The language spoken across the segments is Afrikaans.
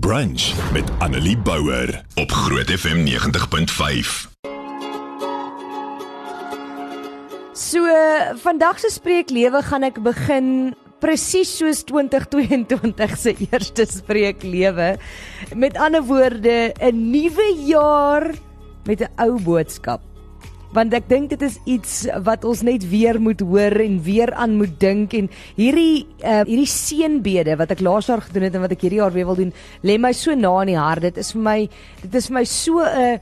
Brunch met Annelie Bouwer op Groot FM 90.5. So vandag se spreeklewe gaan ek begin presies soos 2022 se eerste spreeklewe. Met ander woorde, 'n nuwe jaar met 'n ou boodskap want ek dink dit is iets wat ons net weer moet hoor en weer aan moet dink. En hierdie uh, hierdie seënbede wat ek laas jaar gedoen het en wat ek hierdie jaar weer wil doen lê my so na in die hart. Dit is vir my dit is vir my so 'n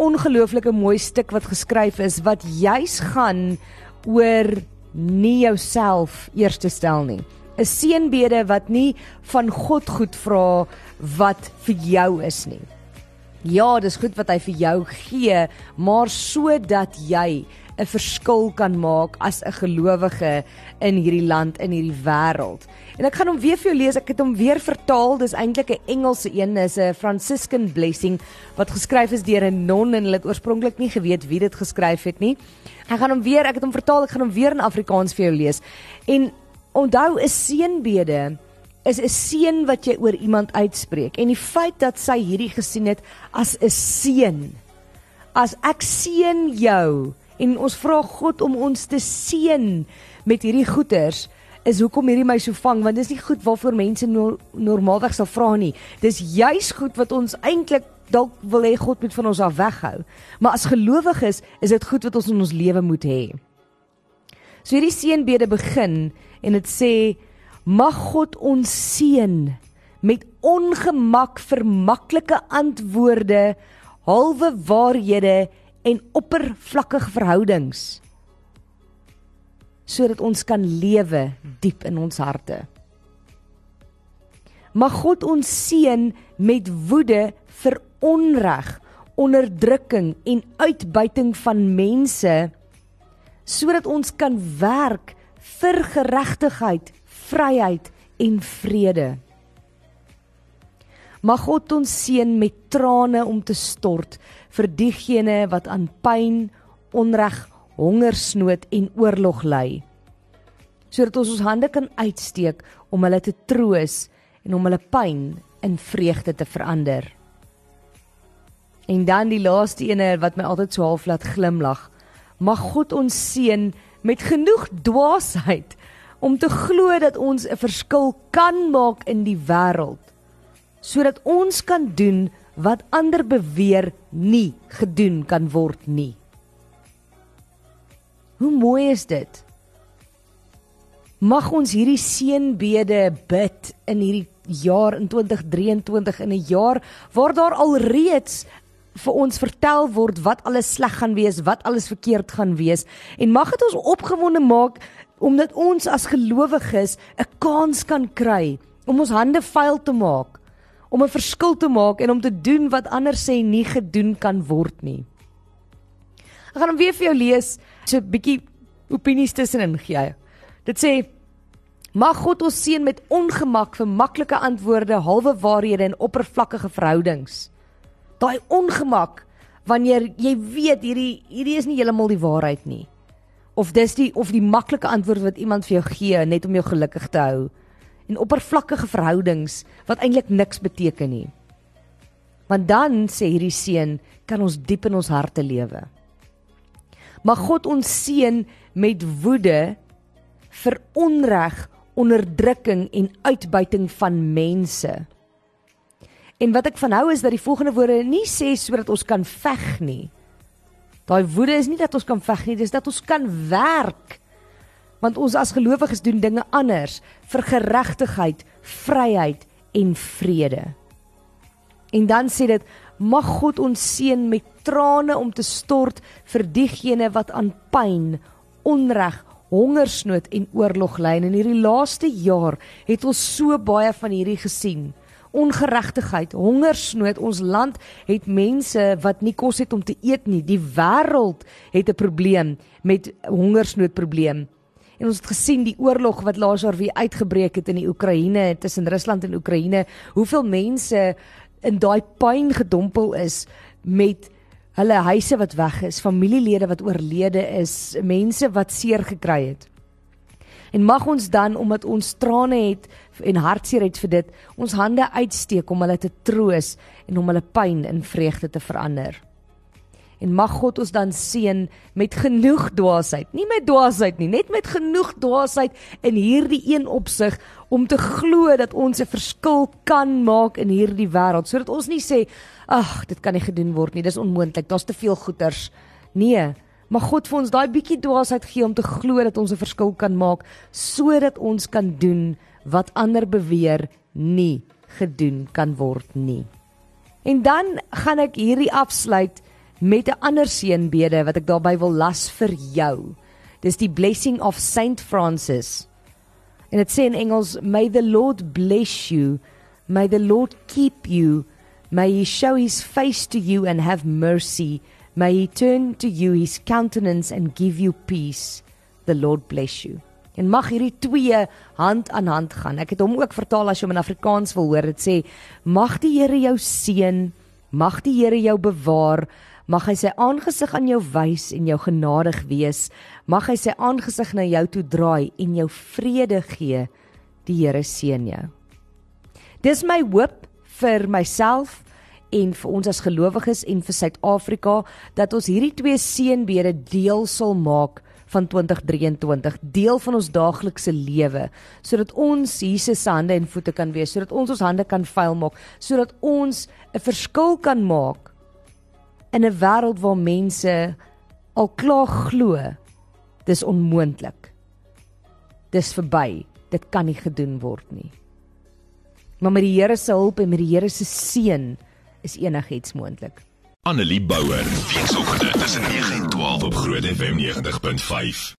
ongelooflike mooi stuk wat geskryf is wat juis gaan oor nie jouself eers te stel nie. 'n seënbede wat nie van God goed vra wat vir jou is nie Ja, dis goed wat hy vir jou gee, maar sodat jy 'n verskil kan maak as 'n gelowige in hierdie land in hierdie wêreld. En ek gaan hom weer vir jou lees. Ek het hom weer vertaal. Dis eintlik 'n Engelse een, is 'n Franciscan blessing wat geskryf is deur 'n non en hulle het oorspronklik nie geweet wie dit geskryf het nie. Ek gaan hom weer, ek het hom vertaal. Ek gaan hom weer in Afrikaans vir jou lees. En onthou 'n seënbede is 'n seën wat jy oor iemand uitspreek. En die feit dat sy hierdie gesien het as 'n seën. As ek seën jou en ons vra God om ons te seën met hierdie goeders is hoekom hierdie my so vang want dis nie goed waarvoor mense no normaalweg sal vra nie. Dis juis goed wat ons eintlik dalk wil hê God moet van ons af weghou. Maar as gelowiges is dit goed wat ons in ons lewe moet hê. So hierdie seënbede begin en dit sê Mag God ons seën met ongemak vir maklike antwoorde, halwe waarhede en oppervlakkige verhoudings sodat ons kan lewe diep in ons harte. Mag God ons seën met woede vir onreg, onderdrukking en uitbuiting van mense sodat ons kan werk vir geregtigheid vryheid en vrede. Mag God ons seën met trane om te stort vir diegene wat aan pyn, onreg, hongersnood en oorlog ly. Sodat ons ons hande kan uitsteek om hulle te troos en om hulle pyn in vreugde te verander. En dan die laaste ene wat my altyd so half laat glimlag. Mag God ons seën met genoeg dwaasheid om te glo dat ons 'n verskil kan maak in die wêreld sodat ons kan doen wat ander beweer nie gedoen kan word nie. Hoe mooi is dit? Mag ons hierdie seënbede bid in hierdie jaar in 2023 in 'n jaar waar daar al reeds vir ons vertel word wat alles sleg gaan wees, wat alles verkeerd gaan wees en mag dit ons opgewonde maak omdat ons as gelowiges 'n kans kan kry om ons hande vuil te maak, om 'n verskil te maak en om te doen wat ander sê nie gedoen kan word nie. Ek gaan hom weer vir jou lees, so 'n bietjie opinies tussenin gee. Dit sê Mag God ons seën met ongemak vir maklike antwoorde, halwe waarhede en oppervlakkige verhoudings. Daai ongemak wanneer jy weet hierdie hierdie is nie heeltemal die waarheid nie of dis die of die maklike antwoord wat iemand vir jou gee net om jou gelukkig te hou en oppervlakkige verhoudings wat eintlik niks beteken nie. Want dan sê hierdie seun kan ons diep in ons harte lewe. Mag God ons seën met woede vir onreg, onderdrukking en uitbuiting van mense. En wat ek van hou is dat die volgende woorde nie sê sodat ons kan veg nie. Daai woede is nie dat ons kan veg nie, dis dat ons kan werk. Want ons as gelowiges doen dinge anders vir geregtigheid, vryheid en vrede. En dan sê dit mag God ons seën met trane om te stort vir diegene wat aan pyn, onreg, hongersnood en oorlog ly. In hierdie laaste jaar het ons so baie van hierdie gesien ongeregtigheid, hongersnood. Ons land het mense wat nie kos het om te eet nie. Die wêreld het 'n probleem met hongersnoodprobleem. En ons het gesien die oorlog wat laas jaar weer uitgebreek het in die Oekraïne tussen Rusland en Oekraïne, hoeveel mense in daai pyn gedompel is met hulle huise wat weg is, familielede wat oorlede is, mense wat seer gekry het. En mag ons dan omdat ons trane het en hartseer het vir dit, ons hande uitsteek om hulle te troos en om hulle pyn in vreugde te verander. En mag God ons dan seën met genoeg dwaasheid, nie met dwaasheid nie, net met genoeg dwaasheid in hierdie een opsig om te glo dat ons 'n verskil kan maak in hierdie wêreld, sodat ons nie sê, "Ag, dit kan nie gedoen word nie, dis onmoontlik, daar's te veel goeters." Nee, Mag God vir ons daai bietjie dwaasheid gee om te glo dat ons 'n verskil kan maak sodat ons kan doen wat ander beweer nie gedoen kan word nie. En dan gaan ek hierdie afsluit met 'n ander seënbede wat ek daarby wil las vir jou. Dis die blessing of Saint Francis. En dit sê in Engels, "May the Lord bless you, may the Lord keep you, may he show his face to you and have mercy." May he turn to you his countenance and give you peace. The Lord bless you. En mag hierdie twee hand aan hand gaan. Ek het hom ook vertaal as jy hom in Afrikaans wil hoor. Dit sê: Mag die Here jou seën, mag die Here jou bewaar, mag hy sy aangesig aan jou wys en jou genadig wees. Mag hy sy aangesig na jou toe draai en jou vrede gee. Die Here seën jou. Dis my hoop vir myself en vir ons as gelowiges en vir Suid-Afrika dat ons hierdie twee seënbede deel sal maak van 2023 deel van ons daaglikse lewe sodat ons Jesus se hande en voete kan wees sodat ons ons hande kan vuil maak sodat ons 'n verskil kan maak in 'n wêreld waar mense al klaar glo dis onmoontlik. Dis verby. Dit kan nie gedoen word nie maar met die Here se hulp en met die Here se seën is enigiets moontlik. Annelie Bouwer, weekoggend tussen 9 en 12 op Groot FM 90.5.